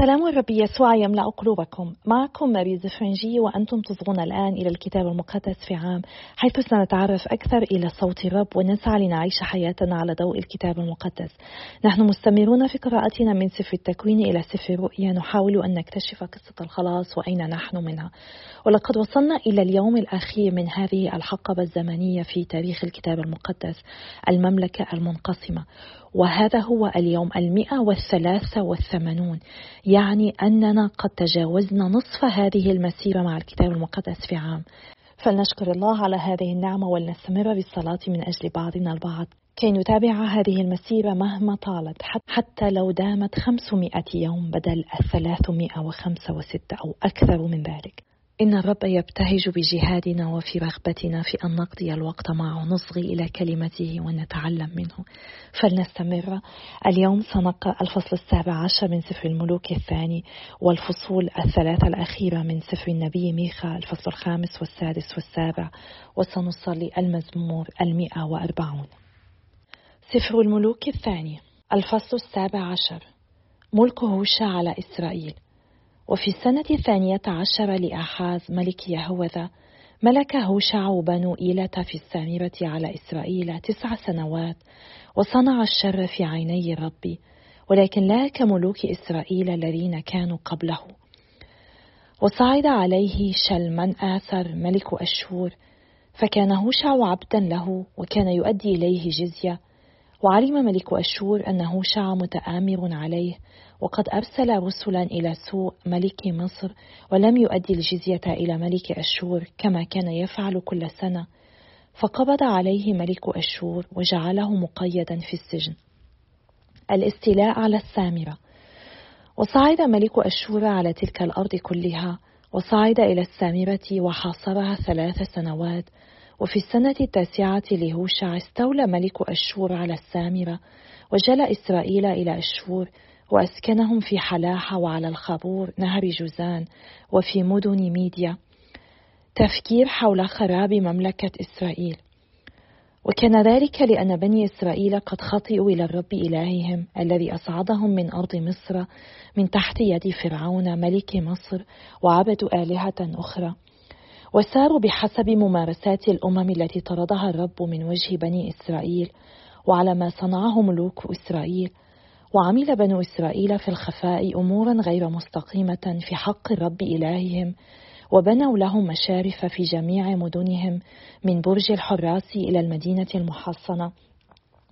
سلام الرب يسوع يملأ قلوبكم. معكم ماريز فرنجي وأنتم تصغون الآن إلى الكتاب المقدس في عام حيث سنتعرف أكثر إلى صوت الرب ونسعى لنعيش حياتنا على ضوء الكتاب المقدس. نحن مستمرون في قراءتنا من سفر التكوين إلى سفر الرؤيا نحاول أن نكتشف قصة الخلاص وأين نحن منها. ولقد وصلنا إلى اليوم الأخير من هذه الحقبة الزمنية في تاريخ الكتاب المقدس المملكة المنقسمة. وهذا هو اليوم المئة والثلاثة والثمانون. يعني أننا قد تجاوزنا نصف هذه المسيرة مع الكتاب المقدس في عام. فلنشكر الله على هذه النعمة ولنستمر بالصلاة من أجل بعضنا البعض. كي نتابع هذه المسيرة مهما طالت حتى لو دامت 500 يوم بدل 305 أو أكثر من ذلك. إن الرب يبتهج بجهادنا وفي رغبتنا في أن نقضي الوقت معه نصغي إلى كلمته ونتعلم منه. فلنستمر. اليوم سنقرأ الفصل السابع عشر من سفر الملوك الثاني والفصول الثلاثة الأخيرة من سفر النبي ميخا الفصل الخامس والسادس والسابع وسنصلي المزمور المئة وأربعون. سفر الملوك الثاني الفصل السابع عشر. ملك هوشع على إسرائيل. وفي السنة الثانية عشر لأحاز ملك يهوذا ملك هوشع بنو إيلة في السامرة على إسرائيل تسع سنوات وصنع الشر في عيني الرب ولكن لا كملوك إسرائيل الذين كانوا قبله. وصعد عليه شلمن آثر ملك أشور فكان هوشع عبدا له وكان يؤدي إليه جزية وعلم ملك أشور أن هوشع متآمر عليه وقد أرسل رسلا إلى سوء ملك مصر ولم يؤدي الجزية إلى ملك أشور كما كان يفعل كل سنة فقبض عليه ملك أشور وجعله مقيدا في السجن. الاستيلاء على السامرة. وصعد ملك أشور على تلك الأرض كلها وصعد إلى السامرة وحاصرها ثلاث سنوات وفي السنة التاسعة لهوشع استولى ملك أشور على السامرة وجلى إسرائيل إلى أشور وأسكنهم في حلاحة وعلى الخابور نهر جوزان وفي مدن ميديا تفكير حول خراب مملكة إسرائيل. وكان ذلك لأن بني إسرائيل قد خطئوا إلى الرب إلههم الذي أصعدهم من أرض مصر من تحت يد فرعون ملك مصر وعبدوا آلهة أخرى. وساروا بحسب ممارسات الأمم التي طردها الرب من وجه بني إسرائيل وعلى ما صنعه ملوك إسرائيل. وعمل بنو إسرائيل في الخفاء أمورا غير مستقيمة في حق الرب إلههم وبنوا لهم مشارف في جميع مدنهم من برج الحراس إلى المدينة المحصنة.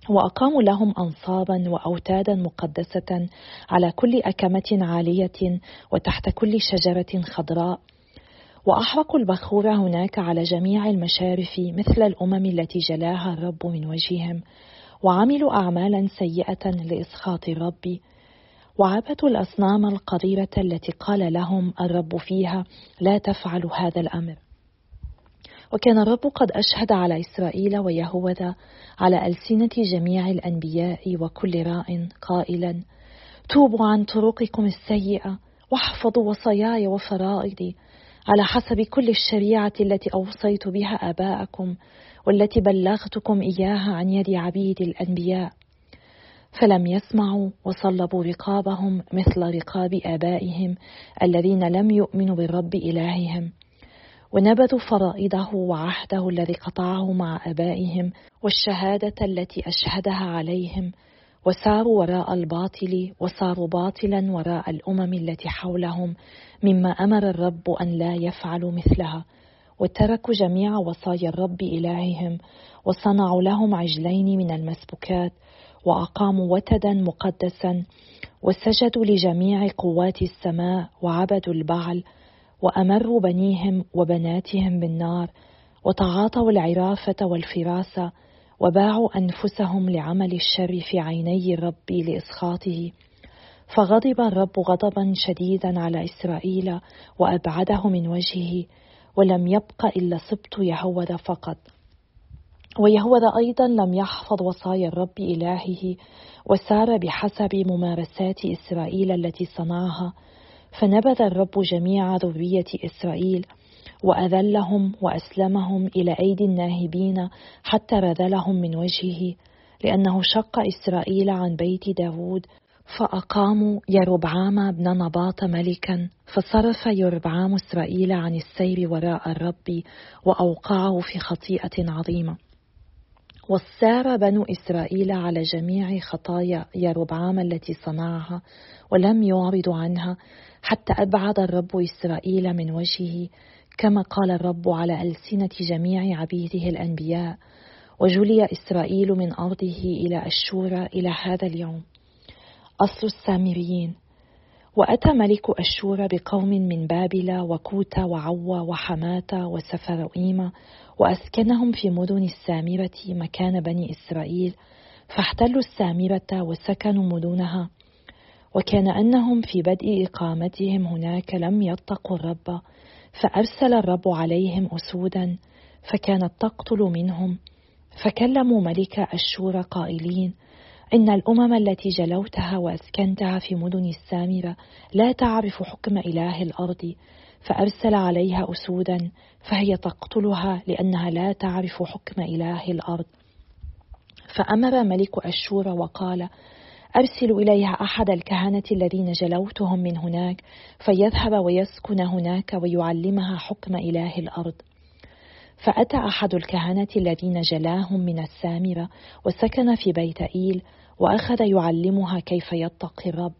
وأقاموا لهم أنصابا وأوتادا مقدسة على كل أكمة عالية وتحت كل شجرة خضراء. وأحرقوا البخور هناك على جميع المشارف مثل الأمم التي جلاها الرب من وجههم وعملوا أعمالا سيئة لإسخاط الرب وعبدوا الأصنام القديرة التي قال لهم الرب فيها لا تفعلوا هذا الأمر. وكان الرب قد أشهد على إسرائيل ويهوذا على ألسنة جميع الأنبياء وكل راء قائلا توبوا عن طرقكم السيئة واحفظوا وصاياي وفرائضي على حسب كل الشريعة التي أوصيت بها آباءكم والتي بلغتكم إياها عن يد عبيد الأنبياء. فلم يسمعوا وصلبوا رقابهم مثل رقاب آبائهم الذين لم يؤمنوا بالرب إلههم. ونبذوا فرائضه وعهده الذي قطعه مع آبائهم والشهادة التي أشهدها عليهم وساروا وراء الباطل وصاروا باطلا وراء الأمم التي حولهم مما أمر الرب أن لا يفعلوا مثلها. وتركوا جميع وصايا الرب إلههم وصنعوا لهم عجلين من المسبوكات وأقاموا وتدا مقدسا وسجدوا لجميع قوات السماء وعبدوا البعل وأمروا بنيهم وبناتهم بالنار وتعاطوا العرافة والفراسة وباعوا أنفسهم لعمل الشر في عيني الرب لإسخاطه. فغضب الرب غضبا شديدا على إسرائيل وأبعده من وجهه ولم يبق إلا سبط يهوذا فقط. ويهوذا أيضا لم يحفظ وصايا الرب إلهه وسار بحسب ممارسات إسرائيل التي صنعها. فنبذ الرب جميع ذرية إسرائيل وأذلهم وأسلمهم إلى أيدي الناهبين حتى رذلهم من وجهه لأنه شق إسرائيل عن بيت داود فأقاموا يربعام بن نباط ملكا فصرف يربعام إسرائيل عن السير وراء الرب وأوقعه في خطيئة عظيمة. وسار بنو إسرائيل على جميع خطايا يربعام التي صنعها ولم يعرضوا عنها حتى أبعد الرب إسرائيل من وجهه كما قال الرب على ألسنة جميع عبيده الأنبياء وجلي إسرائيل من أرضه إلى أشور إلى هذا اليوم. أصل السامريين. وأتى ملك أشور بقوم من بابل وكوتا وعوى وحماة وسفروئيم وأسكنهم في مدن السامرة مكان بني إسرائيل فاحتلوا السامرة وسكنوا مدنها. وكان أنهم في بدء إقامتهم هناك لم يتقوا الرب فأرسل الرب عليهم أسودا فكانت تقتل منهم. فكلموا ملك أشور قائلين إن الأمم التي جلوتها وأسكنتها في مدن السامرة لا تعرف حكم إله الأرض. فأرسل عليها أسودا فهي تقتلها لأنها لا تعرف حكم إله الأرض. فأمر ملك أشور وقال أرسل إليها أحد الكهنة الذين جلوتهم من هناك فيذهب ويسكن هناك ويعلمها حكم إله الأرض. فأتى أحد الكهنة الذين جلاهم من السامرة وسكن في بيت إيل وأخذ يعلمها كيف يتقي الرب.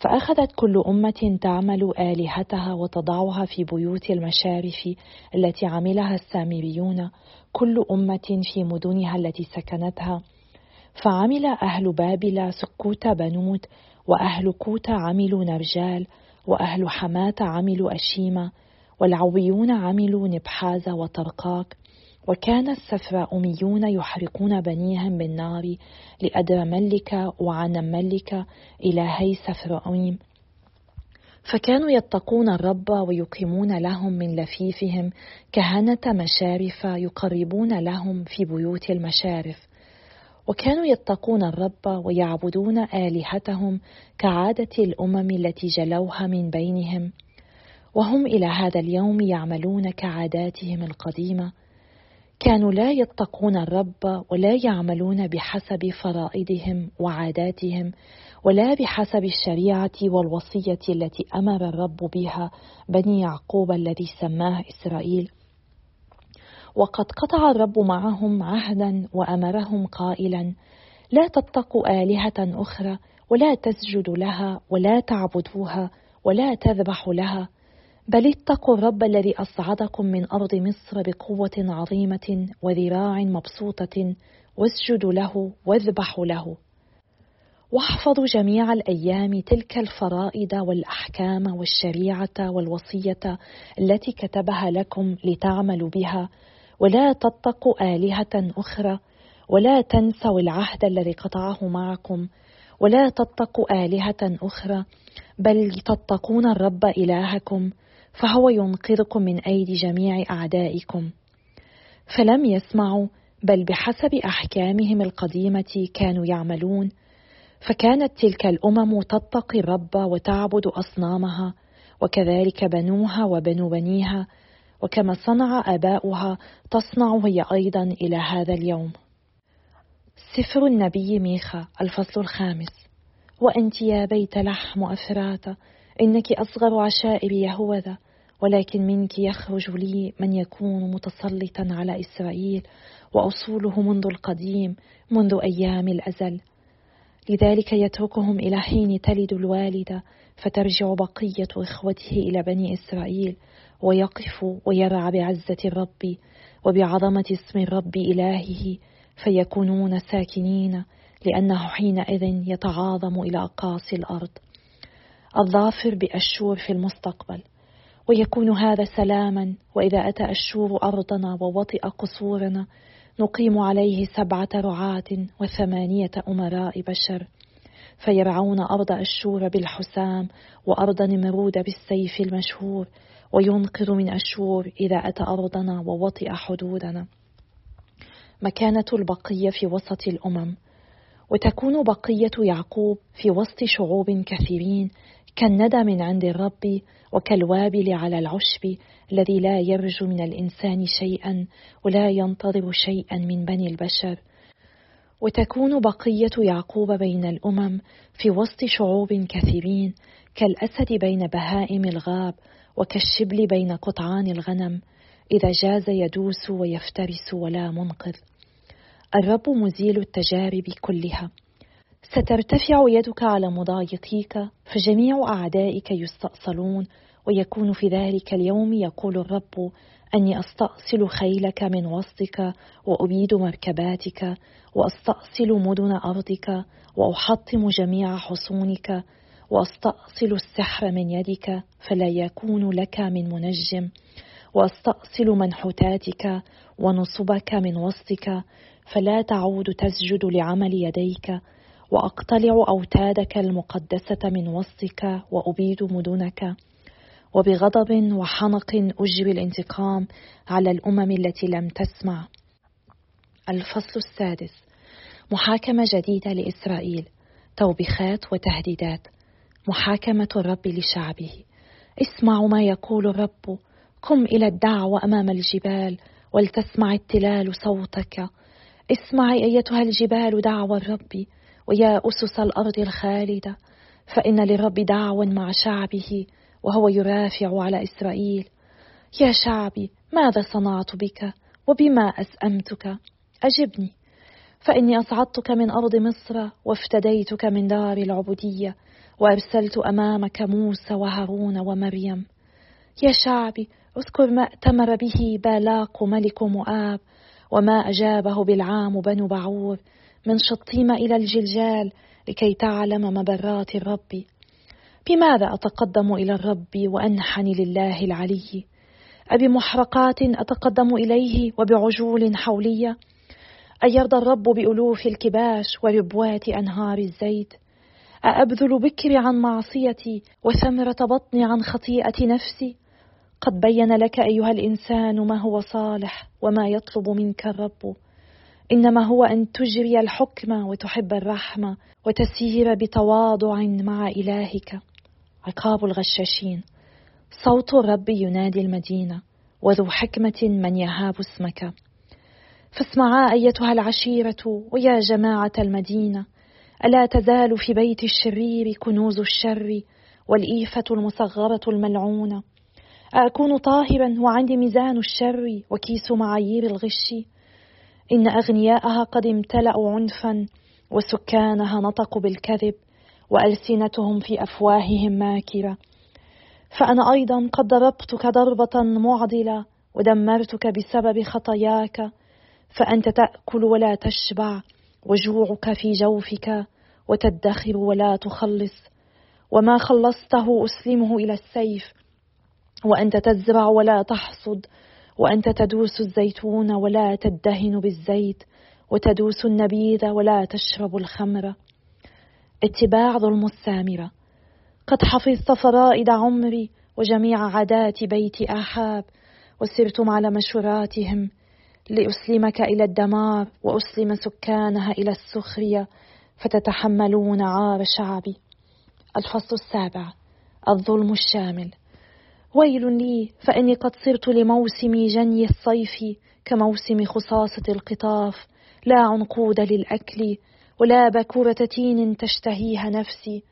فأخذت كل أمة تعمل آلهتها وتضعها في بيوت المشارف التي عملها السامريون كل أمة في مدنها التي سكنتها. فعمل أهل بابل سكوت بنوت وأهل كوت عملوا نرجال وأهل حماة عملوا أشيمة والعويون عملوا نبحاز وطرقاك. وكان السفراؤميون يحرقون بنيهم بالنار لأدر ملك وعن ملك إلهي سفرائيم. فكانوا يتقون الرب ويقيمون لهم من لفيفهم كهنة مشارف يقربون لهم في بيوت المشارف. وكانوا يتقون الرب ويعبدون آلهتهم كعادة الأمم التي جلوها من بينهم. وهم إلى هذا اليوم يعملون كعاداتهم القديمة. كانوا لا يتقون الرب ولا يعملون بحسب فرائدهم وعاداتهم ولا بحسب الشريعة والوصية التي أمر الرب بها بني يعقوب الذي سماه إسرائيل. وقد قطع الرب معهم عهدا وأمرهم قائلا لا تتقوا آلهة أخرى ولا تسجدوا لها ولا تعبدوها ولا تذبحوا لها بل اتقوا الرب الذي أصعدكم من أرض مصر بقوة عظيمة وذراع مبسوطة واسجدوا له واذبحوا له. واحفظوا جميع الأيام تلك الفرائض والأحكام والشريعة والوصية التي كتبها لكم لتعملوا بها ولا تتقوا آلهة أخرى ولا تنسوا العهد الذي قطعه معكم ولا تتقوا آلهة أخرى بل تتقون الرب إلهكم فهو ينقذكم من أيدي جميع أعدائكم. فلم يسمعوا بل بحسب أحكامهم القديمة كانوا يعملون. فكانت تلك الأمم تتقي الرب وتعبد أصنامها وكذلك بنوها وبنو بنيها وكما صنع آباؤها تصنع هي أيضا إلى هذا اليوم. سفر النبي ميخا الفصل الخامس. وأنت يا بيت لحم افراتا إنك أصغر عشائر يهوذا ولكن منك يخرج لي من يكون متسلطا على إسرائيل وأصوله منذ القديم منذ أيام الأزل. لذلك يتركهم إلى حين تلد الوالده فترجع بقية إخوته إلى بني إسرائيل. ويقف ويرعى بعزة الرب وبعظمة اسم الرب إلهه فيكونون ساكنين لأنه حينئذ يتعاظم إلى اقاصي الأرض. الظافر بأشور في المستقبل ويكون هذا سلاما وإذا أتى الشور أرضنا ووطئ قصورنا نقيم عليه سبعة رعاة وثمانية أمراء بشر. فيرعون أرض أشور بالحسام وأرض نمرود بالسيف المشهور. وينقذ من اشور إذا أتى أرضنا ووطئ حدودنا. مكانة البقية في وسط الأمم. وتكون بقية يعقوب في وسط شعوب كثيرين كالندى من عند الرب وكالوابل على العشب الذي لا يرجو من الإنسان شيئا ولا ينتظر شيئا من بني البشر. وتكون بقية يعقوب بين الأمم في وسط شعوب كثيرين كالأسد بين بهائم الغاب وكالشبل بين قطعان الغنم إذا جاز يدوس ويفترس ولا منقذ. الرب مزيل التجارب كلها. سترتفع يدك على مضايقيك فجميع أعدائك يستأصلون ويكون في ذلك اليوم يقول الرب أني أستأصل خيلك من وسطك وأبيد مركباتك وأستأصل مدن أرضك وأحطم جميع حصونك. وأستأصل السحر من يدك فلا يكون لك من منجم. وأستأصل منحوتاتك ونصبك من وسطك فلا تعود تسجد لعمل يديك. وأقتلع أوتادك المقدسة من وسطك وأبيد مدنك. وبغضب وحنق اجري الانتقام على الأمم التي لم تسمع. الفصل السادس. محاكمة جديدة لإسرائيل. توبيخات وتهديدات. محاكمة الرب لشعبه. اسمعوا ما يقول الرب. قم إلى الدعوة أمام الجبال ولتسمع التلال صوتك. اسمعي أيتها الجبال دعوى الرب ويا أسس الأرض الخالدة. فإن للرب دعوى مع شعبه وهو يرافع على إسرائيل. يا شعبي ماذا صنعت بك وبما أسأمتك؟ أجبني. فإني أصعدتك من أرض مصر وافتديتك من دار العبودية. وأرسلت أمامك موسى وهارون ومريم. يا شعبي اذكر ما ائتمر به بالاق ملك مؤاب وما أجابه بالعام بنو بعور من شطيم إلى الجلجال لكي تعلم مبرات الرب. بماذا أتقدم إلى الرب وأنحني لله العلي؟ أبمحرقات أتقدم إليه وبعجول حولية؟ أيرضى الرب بألوف الكباش وربوات أنهار الزيت؟ أأبذل بكري عن معصيتي وثمرة بطني عن خطيئة نفسي؟ قد بين لك أيها الإنسان ما هو صالح وما يطلب منك الرب. إنما هو أن تجري الحكم وتحب الرحمة وتسير بتواضع مع إلهك. عقاب الغشاشين. صوت الرب ينادي المدينة وذو حكمة من يهاب اسمك. فاسمعا أيتها العشيرة ويا جماعة المدينة. ألا تزال في بيت الشرير كنوز الشر والإيفة المصغرة الملعونة؟ أكون طاهرا وعندي ميزان الشر وكيس معايير الغش. إن أغنياءها قد امتلأوا عنفا وسكانها نطقوا بالكذب وألسنتهم في أفواههم ماكرة. فأنا أيضا قد ضربتك ضربة معضلة ودمرتك بسبب خطاياك. فأنت تأكل ولا تشبع. وجوعك في جوفك وتدخر ولا تخلص. وما خلصته أسلمه إلى السيف. وأنت تزرع ولا تحصد. وأنت تدوس الزيتون ولا تدهن بالزيت. وتدوس النبيذ ولا تشرب الخمر. اتباع ظلم السامرة قد حفظت فرائد عمري. وجميع عادات بيت آحاب. وسرتم على مشوراتهم. لأسلمك إلى الدمار وأسلم سكانها إلى السخرية فتتحملون عار شعبي. الفصل السابع الظلم الشامل. ويل لي فإني قد صرت لموسم جني الصيف كموسم خصاصة القطاف. لا عنقود للأكل ولا بكورة تين تشتهيها نفسي.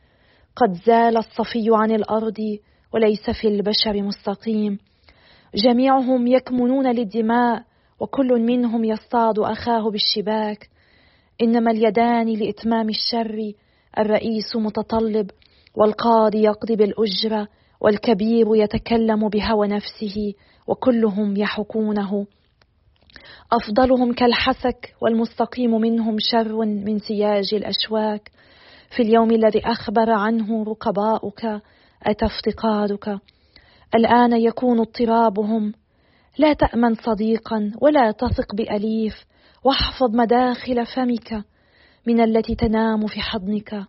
قد زال الصفي عن الأرض وليس في البشر مستقيم. جميعهم يكمنون للدماء وكل منهم يصطاد أخاه بالشباك. إنما اليدان لإتمام الشر الرئيس متطلب والقاضي يقضي بالأجرة والكبير يتكلم بهوى نفسه وكلهم يحكونه. أفضلهم كالحسك والمستقيم منهم شر من سياج الأشواك. في اليوم الذي أخبر عنه رقباؤك اتى افتقادك الآن يكون اضطرابهم لا تأمن صديقا ولا تثق بأليف واحفظ مداخل فمك من التي تنام في حضنك.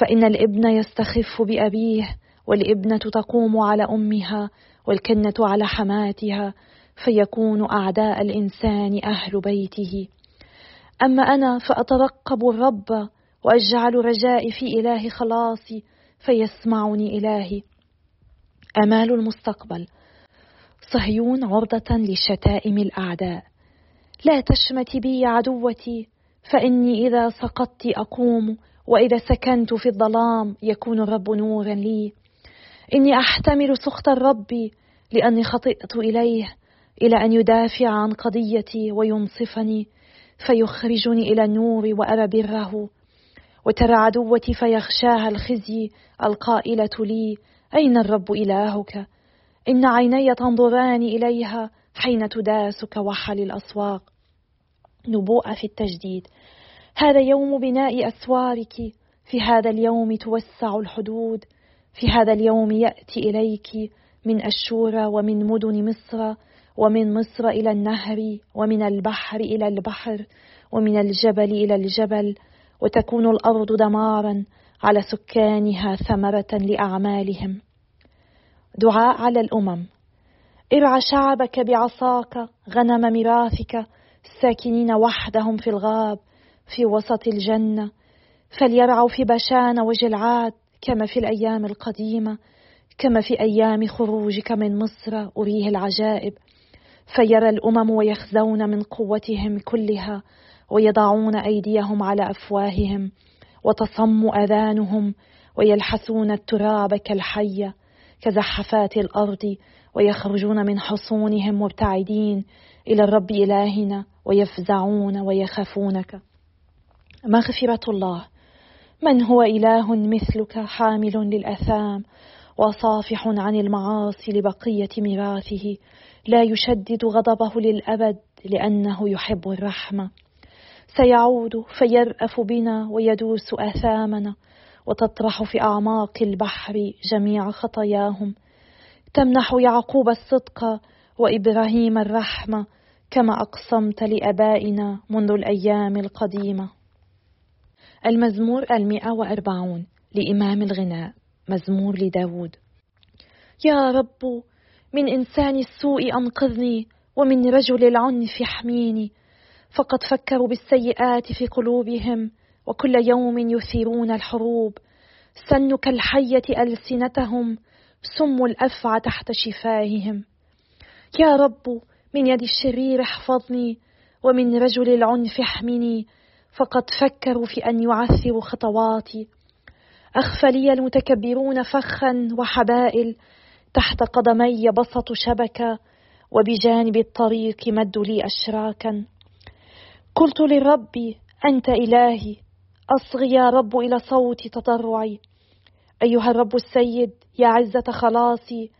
فإن الإبن يستخف بأبيه والإبنة تقوم على أمها والكنة على حماتها فيكون أعداء الإنسان أهل بيته. أما أنا فأترقب الرب وأجعل رجائي في إله خلاصي فيسمعني إلهي. أمال المستقبل. صهيون عرضة لشتائم الأعداء. لا تشمت بي عدوتي فإني إذا سقطت أقوم وإذا سكنت في الظلام يكون الرب نورا لي. إني أحتمل سخط الرب لأني خطئت إليه إلى أن يدافع عن قضيتي وينصفني فيخرجني إلى النور وأرى بره. وترى عدوتي فيخشاها الخزي القائلة لي أين الرب إلهك؟ إن عيني تنظران إليها حين تداس كوحل الأسواق. نبوءة في التجديد. هذا يوم بناء أسوارك. في هذا اليوم توسع الحدود. في هذا اليوم يأتي إليك من أشورة ومن مدن مصر ومن مصر إلى النهر ومن البحر إلى البحر ومن الجبل إلى الجبل وتكون الأرض دمارا على سكانها ثمرة لأعمالهم. دعاء على الأمم. ارعى شعبك بعصاك غنم ميراثك الساكنين وحدهم في الغاب في وسط الجنة. فليرعوا في بشان وجلعاد كما في الأيام القديمة كما في أيام خروجك من مصر أريه العجائب. فيرى الأمم ويخزون من قوتهم كلها ويضعون أيديهم على أفواههم وتصم أذانهم ويلحسون التراب كالحية. كزحفات الأرض ويخرجون من حصونهم مبتعدين إلى الرب إلهنا ويفزعون ويخافونك. مغفرة الله. من هو إله مثلك حامل للأثام وصافح عن المعاصي لبقية ميراثه؟ لا يشدد غضبه للأبد لأنه يحب الرحمة. سيعود فيرأف بنا ويدوس آثامنا. وتطرح في أعماق البحر جميع خطاياهم. تمنح يعقوب الصدق وإبراهيم الرحمة كما أقسمت لأبائنا منذ الأيام القديمة. المزمور المئة وأربعون لإمام الغناء مزمور لداود. يا رب من إنسان السوء أنقذني ومن رجل العنف احميني. فقد فكروا بالسيئات في قلوبهم وكل يوم يثيرون الحروب. سن كالحية ألسنتهم سم الأفعى تحت شفاههم. يا رب من يد الشرير احفظني ومن رجل العنف احمني فقد فكروا في أن يعثروا خطواتي. أخفى لي المتكبرون فخا وحبائل تحت قدمي بسطوا شبكة وبجانب الطريق مدوا لي أشراكا. قلت للرب أنت إلهي أصغي يا رب إلى صوت تضرعي أيها الرب السيد يا عزة خلاصي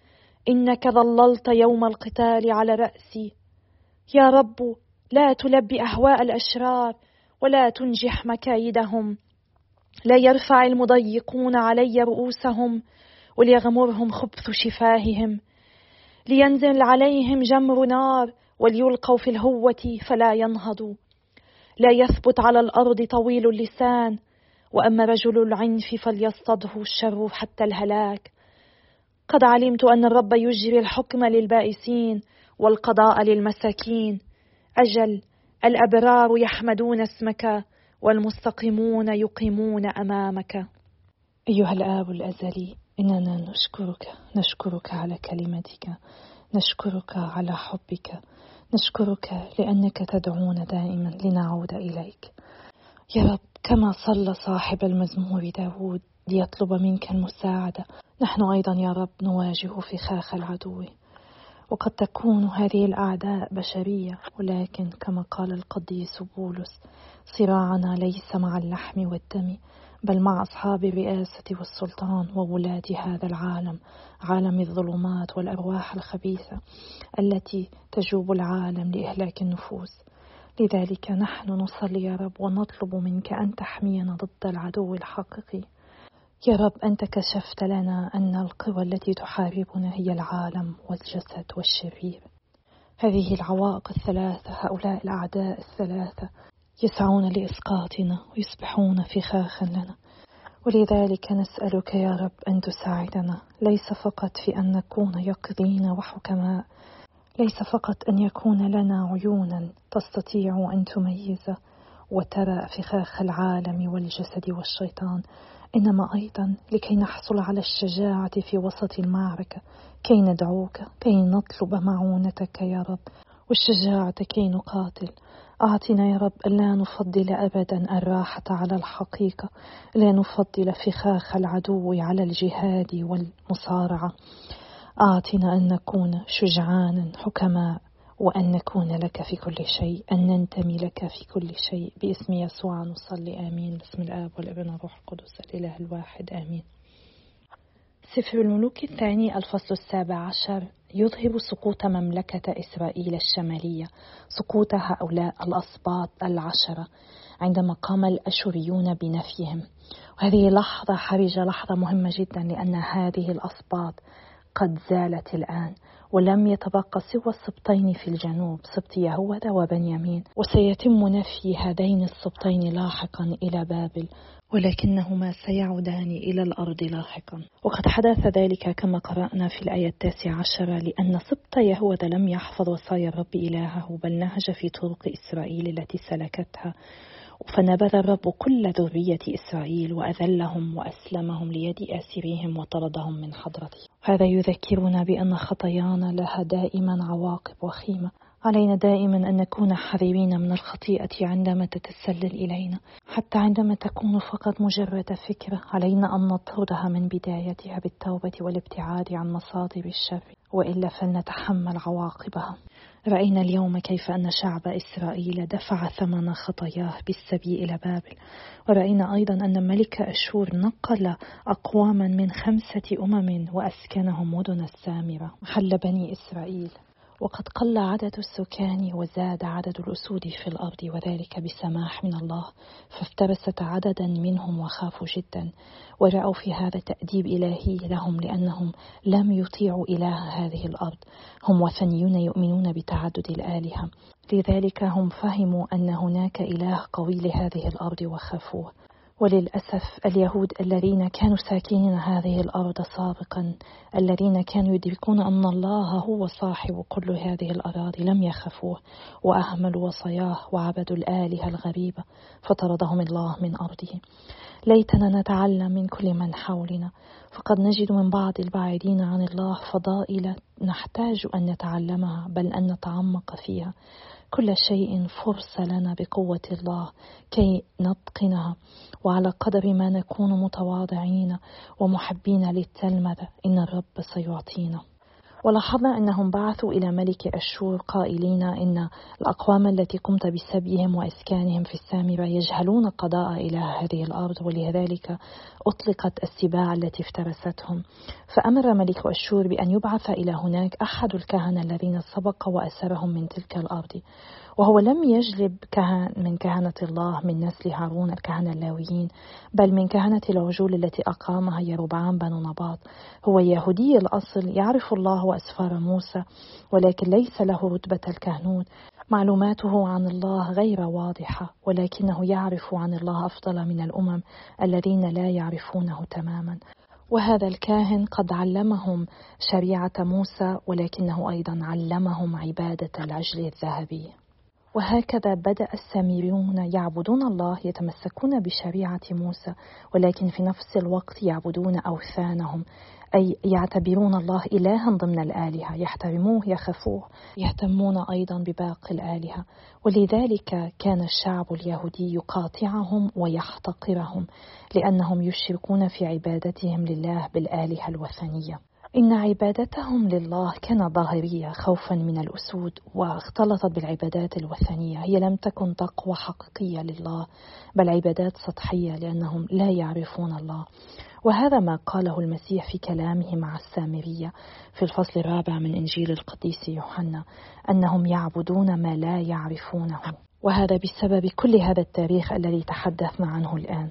إنك ظللت يوم القتال على رأسي. يا رب لا تلبي أهواء الأشرار ولا تنجح مكايدهم. لا يرفع المضيقون علي رؤوسهم وليغمرهم خبث شفاههم. لينزل عليهم جمر نار وليلقوا في الهوة فلا ينهضوا. لا يثبت على الأرض طويل اللسان وأما رجل العنف فليصطده الشر حتى الهلاك. قد علمت أن الرب يجري الحكم للبائسين والقضاء للمساكين. أجل الأبرار يحمدون اسمك والمستقيمون يقيمون أمامك. أيها الآب الأزلي إننا نشكرك نشكرك على كلمتك نشكرك على حبك. نشكرك لأنك تدعونا دائما لنعود إليك. يا رب كما صلى صاحب المزمور داود ليطلب منك المساعدة نحن أيضا يا رب نواجه فخاخ العدو. وقد تكون هذه الأعداء بشرية ولكن كما قال القديس بولس صراعنا ليس مع اللحم والدم. بل مع أصحاب الرئاسة والسلطان وولاة هذا العالم عالم الظلمات والأرواح الخبيثة التي تجوب العالم لإهلاك النفوس. لذلك نحن نصلي يا رب ونطلب منك أن تحمينا ضد العدو الحقيقي. يا رب أنت كشفت لنا أن القوى التي تحاربنا هي العالم والجسد والشرير. هذه العوائق الثلاثة هؤلاء الأعداء الثلاثة يسعون لإسقاطنا ويصبحون فخاخا لنا. ولذلك نسألك يا رب أن تساعدنا. ليس فقط في أن نكون يقظين وحكماء. ليس فقط أن يكون لنا عيونا تستطيع أن تميز وترى فخاخ العالم والجسد والشيطان. إنما أيضا لكي نحصل على الشجاعة في وسط المعركة. كي ندعوك كي نطلب معونتك يا رب. والشجاعة كي نقاتل. أعطنا يا رب ألا نفضل أبدا الراحة على الحقيقة لا نفضل فخاخ العدو على الجهاد والمصارعة. أعطنا أن نكون شجعانا حكماء وأن نكون لك في كل شيء أن ننتمي لك في كل شيء. باسم يسوع نصلي آمين. باسم الآب والابن والروح القدس الإله الواحد آمين. سفر الملوك الثاني الفصل السابع عشر. يظهر سقوط مملكة إسرائيل الشمالية سقوط هؤلاء الأسباط العشرة عندما قام الأشوريون بنفيهم. وهذه لحظة حرجة لحظة مهمة جدا لأن هذه الأسباط قد زالت الآن. ولم يتبقى سوى السبطين في الجنوب سبط يهوذا وبنيامين وسيتم نفي هذين السبطين لاحقا إلى بابل ولكنهما سيعودان إلى الأرض لاحقا. وقد حدث ذلك كما قرأنا في الآية التاسعة عشرة لأن سبط يهوذا لم يحفظ وصايا الرب إلهه بل نهج في طرق إسرائيل التي سلكتها. فنبذ الرب كل ذرية إسرائيل وأذلهم وأسلمهم ليد آسريهم وطردهم من حضرته هذا يذكرنا بأن خطايانا لها دائما عواقب وخيمة. علينا دائما أن نكون حذرين من الخطيئة عندما تتسلل إلينا. حتى عندما تكون فقط مجرد فكرة علينا أن نطردها من بدايتها بالتوبة والابتعاد عن مصادر الشر وإلا فلنتحمل عواقبها. رأينا اليوم كيف أن شعب إسرائيل دفع ثمن خطاياه بالسبي إلى بابل. ورأينا أيضا أن ملك أشور نقل أقواما من خمسة أمم وأسكنهم مدن السامرة. محل بني إسرائيل. وقد قل عدد السكان وزاد عدد الأسود في الأرض وذلك بسماح من الله فافترست عددا منهم وخافوا جدا ورأوا في هذا تأديب إلهي لهم لأنهم لم يطيعوا إله هذه الأرض هم وثنيون يؤمنون بتعدد الآلهة لذلك هم فهموا أن هناك إله قوي لهذه الأرض وخافوه. وللأسف اليهود الذين كانوا ساكنين هذه الأرض سابقا الذين كانوا يدركون أن الله هو صاحب كل هذه الأراضي لم يخافوه وأهملوا وصاياه وعبدوا الآلهة الغريبة فطردهم الله من أرضه. ليتنا نتعلم من كل من حولنا. فقد نجد من بعض البعيدين عن الله فضائل نحتاج أن نتعلمها بل أن نتعمق فيها. كل شيء فرصة لنا بقوة الله كي نتقنها. وعلى قدر ما نكون متواضعين ومحبين للتلمذة إن الرب سيعطينا. ولاحظنا أنهم بعثوا إلى ملك أشور قائلين إن الأقوام التي قمت بسبيهم وإسكانهم في السامرة يجهلون قضاء إلى هذه الأرض ولذلك أطلقت السباع التي افترستهم. فأمر ملك أشور بأن يبعث إلى هناك أحد الكهنة الذين سبق وأسرهم من تلك الأرض. وهو لم يجلب كهن من كهنة الله من نسل هارون الكهنة اللاويين بل من كهنة العجول التي أقامها يربعام بن نباط. هو يهودي الأصل يعرف الله وأسفار موسى ولكن ليس له رتبة الكهنوت معلوماته عن الله غير واضحة ولكنه يعرف عن الله أفضل من الأمم الذين لا يعرفونه تماما. وهذا الكاهن قد علمهم شريعة موسى ولكنه أيضا علمهم عبادة العجل الذهبي. وهكذا بدأ السامريون يعبدون الله يتمسكون بشريعة موسى ولكن في نفس الوقت يعبدون أوثانهم. أي يعتبرون الله إلها ضمن الآلهة يحترموه يخافوه يهتمون أيضا بباقي الآلهة. ولذلك كان الشعب اليهودي يقاطعهم ويحتقرهم لأنهم يشركون في عبادتهم لله بالآلهة الوثنية. إن عبادتهم لله كانت ظاهرية خوفا من الأسود واختلطت بالعبادات الوثنية. هي لم تكن تقوى حقيقية لله بل عبادات سطحية لأنهم لا يعرفون الله. وهذا ما قاله المسيح في كلامه مع السامرية في الفصل الرابع من إنجيل القديس يوحنا أنهم يعبدون ما لا يعرفونه. وهذا بسبب كل هذا التاريخ الذي تحدثنا عنه الآن.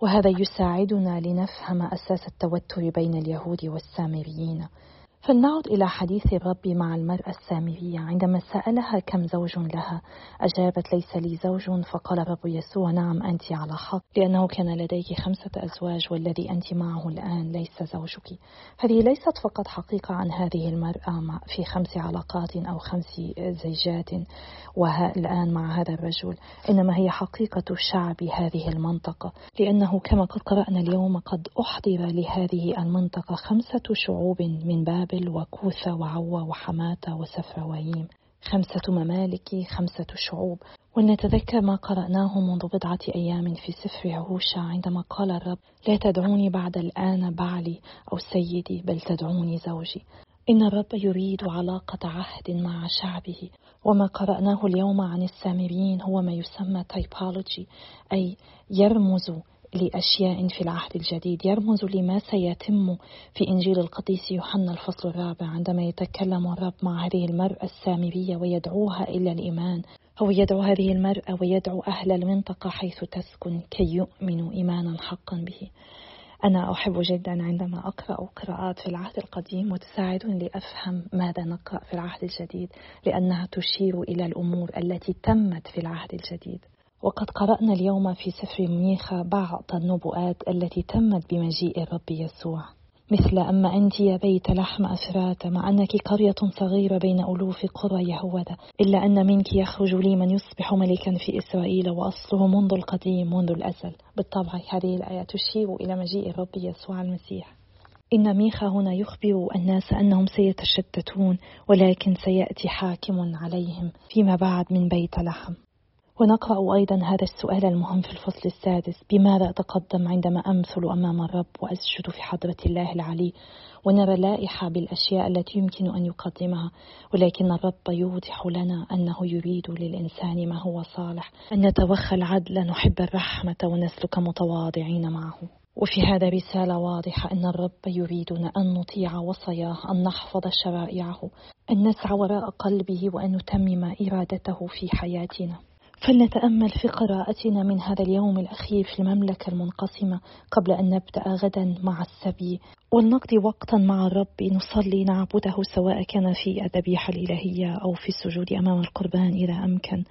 وهذا يساعدنا لنفهم أساس التوتر بين اليهود والسامريين. فلنعد إلى حديث الرب مع المرأة السامرية عندما سألها كم زوج لها أجابت ليس لي زوج. فقال الرب يسوع نعم أنت على حق لأنه كان لديك خمسة أزواج والذي أنت معه الآن ليس زوجك. هذه ليست فقط حقيقة عن هذه المرأة في خمس علاقات أو خمس زيجات والآن مع هذا الرجل إنما هي حقيقة شعب هذه المنطقة. لأنه كما قد قرأنا اليوم قد أحضر لهذه المنطقة خمسة شعوب من باب بابل وكوثة وعوى وحماتة وسفروايم خمسة ممالك خمسة شعوب. ولنتذكر ما قرأناه منذ بضعة أيام في سفر عهوشة عندما قال الرب لا تدعوني بعد الآن بعلي أو سيدي بل تدعوني زوجي. إن الرب يريد علاقة عهد مع شعبه. وما قرأناه اليوم عن السامريين هو ما يسمى تايبولوجي أي يرمز لأشياء في العهد الجديد. يرمز لما سيتم في إنجيل القديس يوحنا الفصل الرابع عندما يتكلم الرب مع هذه المرأة السامرية ويدعوها إلى الإيمان. هو يدعو هذه المرأة ويدعو أهل المنطقة حيث تسكن كي يؤمنوا إيمانا حقا به. أنا أحب جدا عندما أقرأ قراءات في العهد القديم وتساعدني لأفهم ماذا نقرأ في العهد الجديد لأنها تشير إلى الأمور التي تمت في العهد الجديد. وقد قرأنا اليوم في سفر ميخا بعض النبوءات التي تمت بمجيء الرب يسوع. مثل أما أنت يا بيت لحم أفرات مع أنك قرية صغيرة بين ألوف قرى يهوذا إلا أن منك يخرج لي من يصبح ملكا في إسرائيل وأصله منذ القديم منذ الأزل. بالطبع هذه الآية تشير إلى مجيء الرب يسوع المسيح. إن ميخا هنا يخبر الناس أنهم سيتشتتون ولكن سيأتي حاكم عليهم فيما بعد من بيت لحم. ونقرأ أيضا هذا السؤال المهم في الفصل السادس. بماذا أتقدم عندما أمثل أمام الرب وأسجد في حضرة الله العلي ونرى لائحة بالأشياء التي يمكن أن يقدمها ولكن الرب يوضح لنا أنه يريد للإنسان ما هو صالح أن نتوخى العدل نحب الرحمة ونسلك متواضعين معه. وفي هذا رسالة واضحة أن الرب يريدنا أن نطيع وصاياه أن نحفظ شرائعه أن نسعى وراء قلبه وأن نتمم إرادته في حياتنا. فلنتأمل في قراءتنا من هذا اليوم الأخير في المملكة المنقسمة قبل أن نبدأ غدا مع السبي. ولنقضي وقتا مع الرب نصلي نعبده سواء كان في الذبيحة الإلهية أو في السجود أمام القربان إذا أمكن.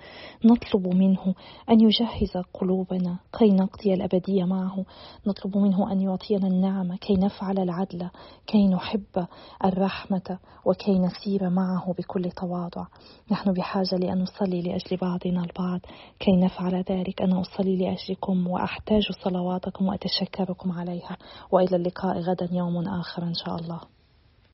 نطلب منه أن يجهز قلوبنا كي نقضي الأبدية معه. نطلب منه أن يعطينا النعمة كي نفعل العدل كي نحب الرحمة وكي نسير معه بكل تواضع. نحن بحاجة لأن نصلي لأجل بعضنا البعض. كي نفعل ذلك أنا أصلي لأجلكم وأحتاج صلواتكم وأتشكركم عليها. وإلى اللقاء غدا يوم آخر إن شاء الله.